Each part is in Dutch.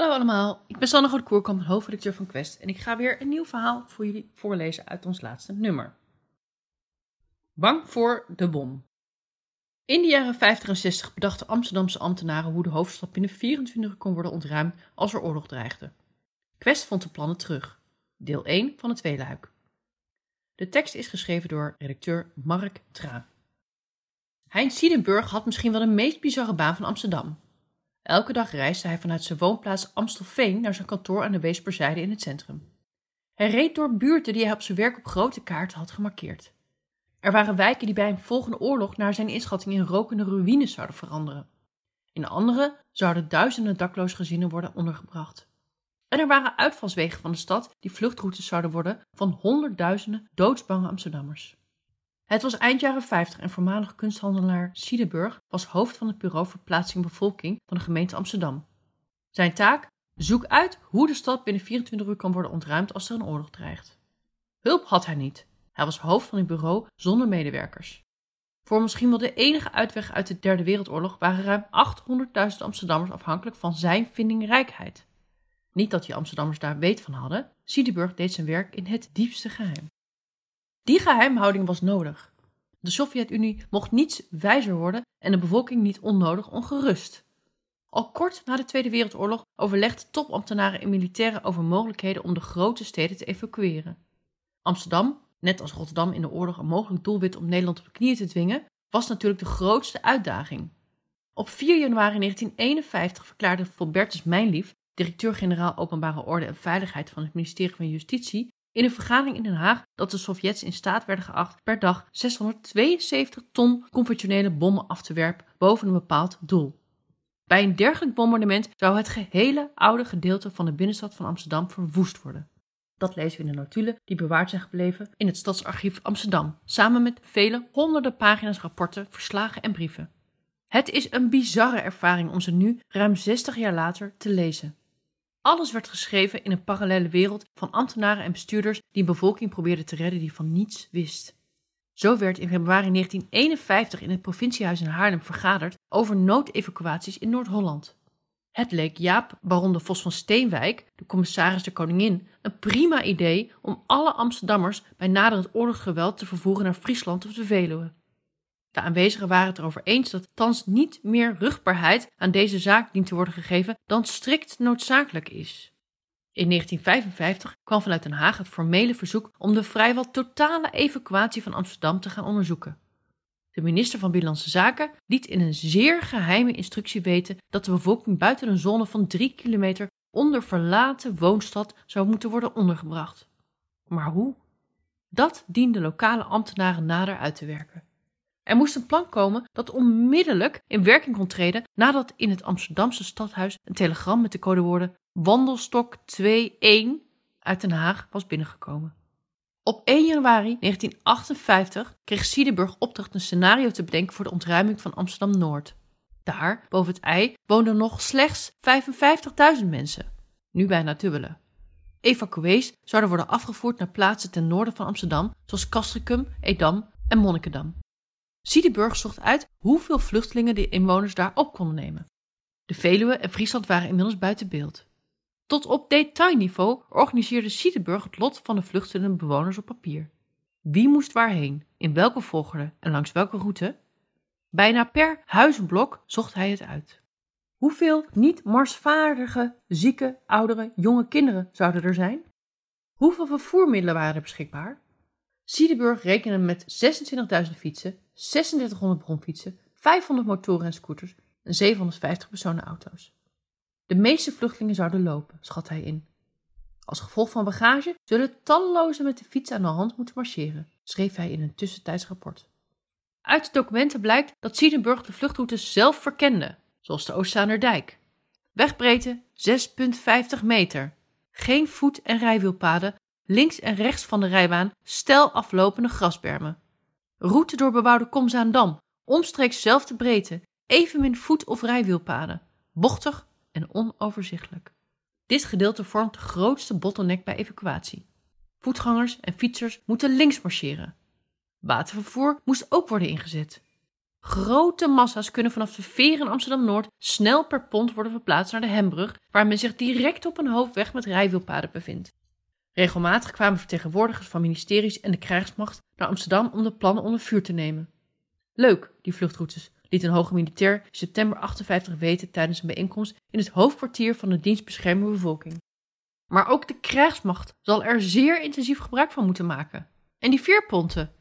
Hallo allemaal, ik ben Sanne Groot-Koerkamp, hoofdredacteur van Quest en ik ga weer een nieuw verhaal voor jullie voorlezen uit ons laatste nummer. Bang voor de bom. In de jaren 50 en 60 bedachten Amsterdamse ambtenaren hoe de hoofdstad binnen 24 uur kon worden ontruimd als er oorlog dreigde. Quest vond de plannen terug. Deel 1 van het tweeluik. De tekst is geschreven door redacteur Mark Tra. Heinz Siedenburg had misschien wel de meest bizarre baan van Amsterdam. Elke dag reisde hij vanuit zijn woonplaats Amstelveen naar zijn kantoor aan de Weesperzijde in het centrum. Hij reed door buurten die hij op zijn werk op grote kaarten had gemarkeerd. Er waren wijken die bij een volgende oorlog naar zijn inschatting in rokende ruïnes zouden veranderen. In andere zouden duizenden dakloze gezinnen worden ondergebracht. En er waren uitvalswegen van de stad die vluchtroutes zouden worden van honderdduizenden doodsbange Amsterdammers. Het was eind jaren 50 en voormalig kunsthandelaar Siedeburg was hoofd van het bureau verplaatsing bevolking van de gemeente Amsterdam. Zijn taak? Zoek uit hoe de stad binnen 24 uur kan worden ontruimd als er een oorlog dreigt. Hulp had hij niet. Hij was hoofd van een bureau zonder medewerkers. Voor misschien wel de enige uitweg uit de Derde Wereldoorlog waren ruim 800.000 Amsterdammers afhankelijk van zijn vindingrijkheid. Niet dat die Amsterdammers daar weet van hadden, Siedeburg deed zijn werk in het diepste geheim. Die geheimhouding was nodig. De Sovjet-Unie mocht niets wijzer worden en de bevolking niet onnodig ongerust. Al kort na de Tweede Wereldoorlog overlegden topambtenaren en militairen over mogelijkheden om de grote steden te evacueren. Amsterdam, net als Rotterdam in de oorlog een mogelijk doelwit om Nederland op de knieën te dwingen, was natuurlijk de grootste uitdaging. Op 4 januari 1951 verklaarde Fulbertus Mijnlief, directeur-generaal Openbare Orde en Veiligheid van het ministerie van Justitie, in een vergadering in Den Haag dat de Sovjets in staat werden geacht per dag 672 ton conventionele bommen af te werpen boven een bepaald doel. Bij een dergelijk bombardement zou het gehele oude gedeelte van de binnenstad van Amsterdam verwoest worden. Dat lezen we in de notulen die bewaard zijn gebleven in het Stadsarchief Amsterdam, samen met vele honderden pagina's rapporten, verslagen en brieven. Het is een bizarre ervaring om ze nu, ruim 60 jaar later, te lezen. Alles werd geschreven in een parallele wereld van ambtenaren en bestuurders die een bevolking probeerden te redden die van niets wist. Zo werd in februari 1951 in het provinciehuis in Haarlem vergaderd over noodevacuaties in Noord-Holland. Het leek Jaap Baron de Vos van Steenwijk, de commissaris der Koningin, een prima idee om alle Amsterdammers bij naderend oorlogsgeweld te vervoeren naar Friesland of de Veluwe. De aanwezigen waren het erover eens dat thans niet meer rugbaarheid aan deze zaak dient te worden gegeven dan strikt noodzakelijk is. In 1955 kwam vanuit Den Haag het formele verzoek om de vrijwel totale evacuatie van Amsterdam te gaan onderzoeken. De minister van Binnenlandse Zaken liet in een zeer geheime instructie weten dat de bevolking buiten een zone van drie kilometer onder verlaten woonstad zou moeten worden ondergebracht. Maar hoe? Dat diende lokale ambtenaren nader uit te werken. Er moest een plan komen dat onmiddellijk in werking kon treden nadat in het Amsterdamse stadhuis een telegram met de codewoorden Wandelstok 21 uit Den Haag was binnengekomen. Op 1 januari 1958 kreeg Siedenburg opdracht een scenario te bedenken voor de ontruiming van Amsterdam-Noord. Daar, boven het ei, woonden nog slechts 55.000 mensen, nu bijna dubbele. Evacuees zouden worden afgevoerd naar plaatsen ten noorden van Amsterdam, zoals Castricum, Edam en Monnikendam. Siedenburg zocht uit hoeveel vluchtelingen de inwoners daar op konden nemen. De Veluwe en Friesland waren inmiddels buiten beeld. Tot op detailniveau organiseerde Siedenburg het lot van de vluchtende bewoners op papier. Wie moest waarheen, in welke volgorde en langs welke route? Bijna per huizenblok zocht hij het uit. Hoeveel niet marsvaardige, zieke, oudere, jonge kinderen zouden er zijn? Hoeveel vervoermiddelen waren er beschikbaar? Siedenburg rekende met 26.000 fietsen, 3600 bromfietsen, 500 motoren en scooters en 750 personenauto's. De meeste vluchtelingen zouden lopen, schat hij in. Als gevolg van bagage zullen talloze met de fiets aan de hand moeten marcheren, schreef hij in een tussentijds rapport. Uit de documenten blijkt dat Siedenburg de vluchtroutes zelf verkende, zoals de Oostzaanderdijk. Wegbreedte 6,50 meter. Geen voet- en rijwielpaden, links en rechts van de rijbaan stel aflopende grasbermen. Route door bebouwde Komzaandam, omstreeks zelfde breedte, evenmin voet- of rijwielpaden, bochtig en onoverzichtelijk. Dit gedeelte vormt de grootste bottleneck bij evacuatie. Voetgangers en fietsers moeten links marcheren. Watervervoer moest ook worden ingezet. Grote massa's kunnen vanaf de veer in Amsterdam-Noord snel per pont worden verplaatst naar de Hembrug, waar men zich direct op een hoofdweg met rijwielpaden bevindt. Regelmatig kwamen vertegenwoordigers van ministeries en de krijgsmacht naar Amsterdam om de plannen onder vuur te nemen. Leuk, die vluchtroutes, liet een hoge militair in september 58 weten tijdens een bijeenkomst in het hoofdkwartier van de dienst beschermende bevolking. Maar ook de krijgsmacht zal er zeer intensief gebruik van moeten maken. En die veerponten,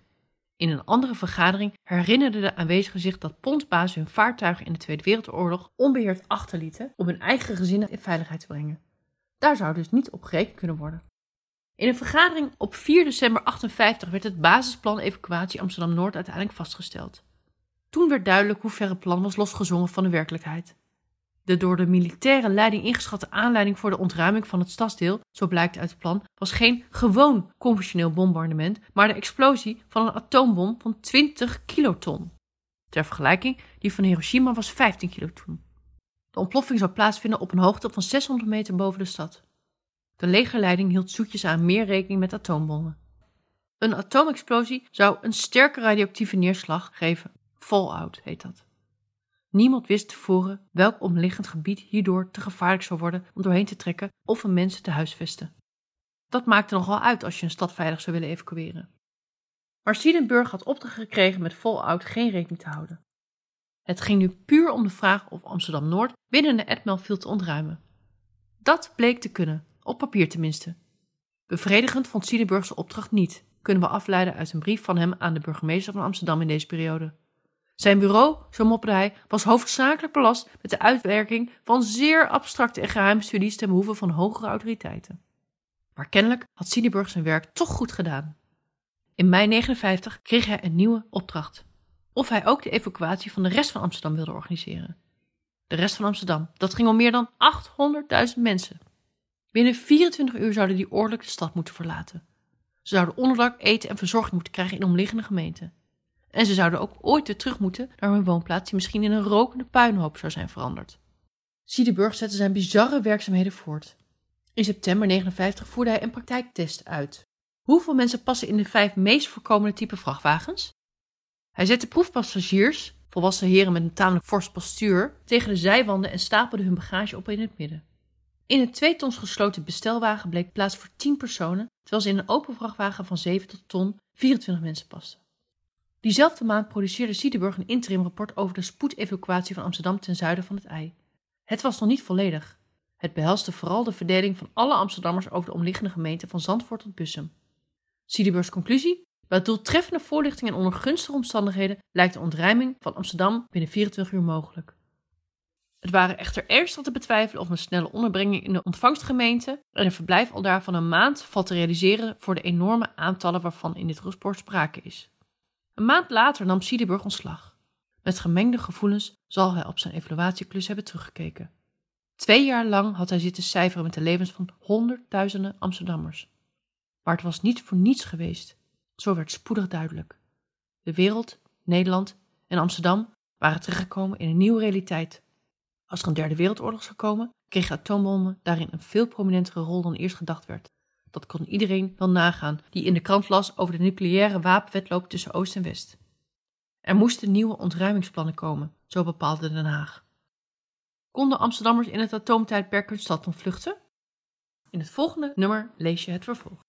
in een andere vergadering herinnerden de aanwezigen zich dat pontbazen hun vaartuigen in de Tweede Wereldoorlog onbeheerd achterlieten om hun eigen gezinnen in veiligheid te brengen. Daar zou dus niet op gerekend kunnen worden. In een vergadering op 4 december 58 werd het basisplan evacuatie Amsterdam-Noord uiteindelijk vastgesteld. Toen werd duidelijk hoe ver het plan was losgezongen van de werkelijkheid. De door de militaire leiding ingeschatte aanleiding voor de ontruiming van het stadsdeel, zo blijkt uit het plan, was geen gewoon conventioneel bombardement, maar de explosie van een atoombom van 20 kiloton. Ter vergelijking, die van Hiroshima was 15 kiloton. De ontploffing zou plaatsvinden op een hoogte van 600 meter boven de stad. De legerleiding hield zoetjes aan meer rekening met atoombommen. Een atoomexplosie zou een sterke radioactieve neerslag geven. Fallout heet dat. Niemand wist tevoren welk omliggend gebied hierdoor te gevaarlijk zou worden om doorheen te trekken of een mensen te huisvesten. Dat maakte nogal uit als je een stad veilig zou willen evacueren. Maar Siedenburg had opdracht gekregen met Fallout geen rekening te houden. Het ging nu puur om de vraag of Amsterdam-Noord binnen de Edmelfield te ontruimen. Dat bleek te kunnen, op papier tenminste. Bevredigend vond Siedenburg zijn opdracht niet, kunnen we afleiden uit een brief van hem aan de burgemeester van Amsterdam in deze periode. Zijn bureau, zo mopperde hij, was hoofdzakelijk belast met de uitwerking van zeer abstracte en geheime studies ten behoeve van hogere autoriteiten. Maar kennelijk had Siedenburg zijn werk toch goed gedaan. In mei 59 kreeg hij een nieuwe opdracht. Of hij ook de evacuatie van de rest van Amsterdam wilde organiseren. De rest van Amsterdam, dat ging om meer dan 800.000 mensen. Binnen 24 uur zouden die oorlijk de stad moeten verlaten. Ze zouden onderdak, eten en verzorging moeten krijgen in omliggende gemeenten. En ze zouden ook ooit weer terug moeten naar hun woonplaats die misschien in een rokende puinhoop zou zijn veranderd. Siedeburg zette zijn bizarre werkzaamheden voort. In september 59 voerde hij een praktijktest uit. Hoeveel mensen passen in de vijf meest voorkomende type vrachtwagens? Hij zette proefpassagiers, volwassen heren met een tamelijk fors postuur, tegen de zijwanden en stapelde hun bagage op in het midden. In een twee tons gesloten bestelwagen bleek plaats voor 10 personen, terwijl ze in een open vrachtwagen van 7 tot ton 24 mensen pasten. Diezelfde maand produceerde Siedenburg een interimrapport over de spoedevacuatie van Amsterdam ten zuiden van het IJ. Het was nog niet volledig. Het behelste vooral de verdeling van alle Amsterdammers over de omliggende gemeenten van Zandvoort tot Bussum. Siedenburgs conclusie? Bij doeltreffende voorlichting en onder gunstige omstandigheden lijkt de ontruiming van Amsterdam binnen 24 uur mogelijk. Het waren echter ernstig te betwijfelen of een snelle onderbrenging in de ontvangstgemeente en een verblijf al daar van een maand valt te realiseren voor de enorme aantallen waarvan in dit rapport sprake is. Een maand later nam Siedeburg ontslag. Met gemengde gevoelens zal hij op zijn evaluatieklus hebben teruggekeken. Twee jaar lang had hij zitten cijferen met de levens van honderdduizenden Amsterdammers. Maar het was niet voor niets geweest. Zo werd spoedig duidelijk. De wereld, Nederland en Amsterdam waren terechtgekomen in een nieuwe realiteit. Als er een derde wereldoorlog zou komen, kregen atoombommen daarin een veel prominentere rol dan eerst gedacht werd. Dat kon iedereen wel nagaan die in de krant las over de nucleaire wapenwetloop tussen Oost en West. Er moesten nieuwe ontruimingsplannen komen, zo bepaalde Den Haag. Konden Amsterdammers in het atoomtijdperk hun stad ontvluchten? In het volgende nummer lees je het vervolg.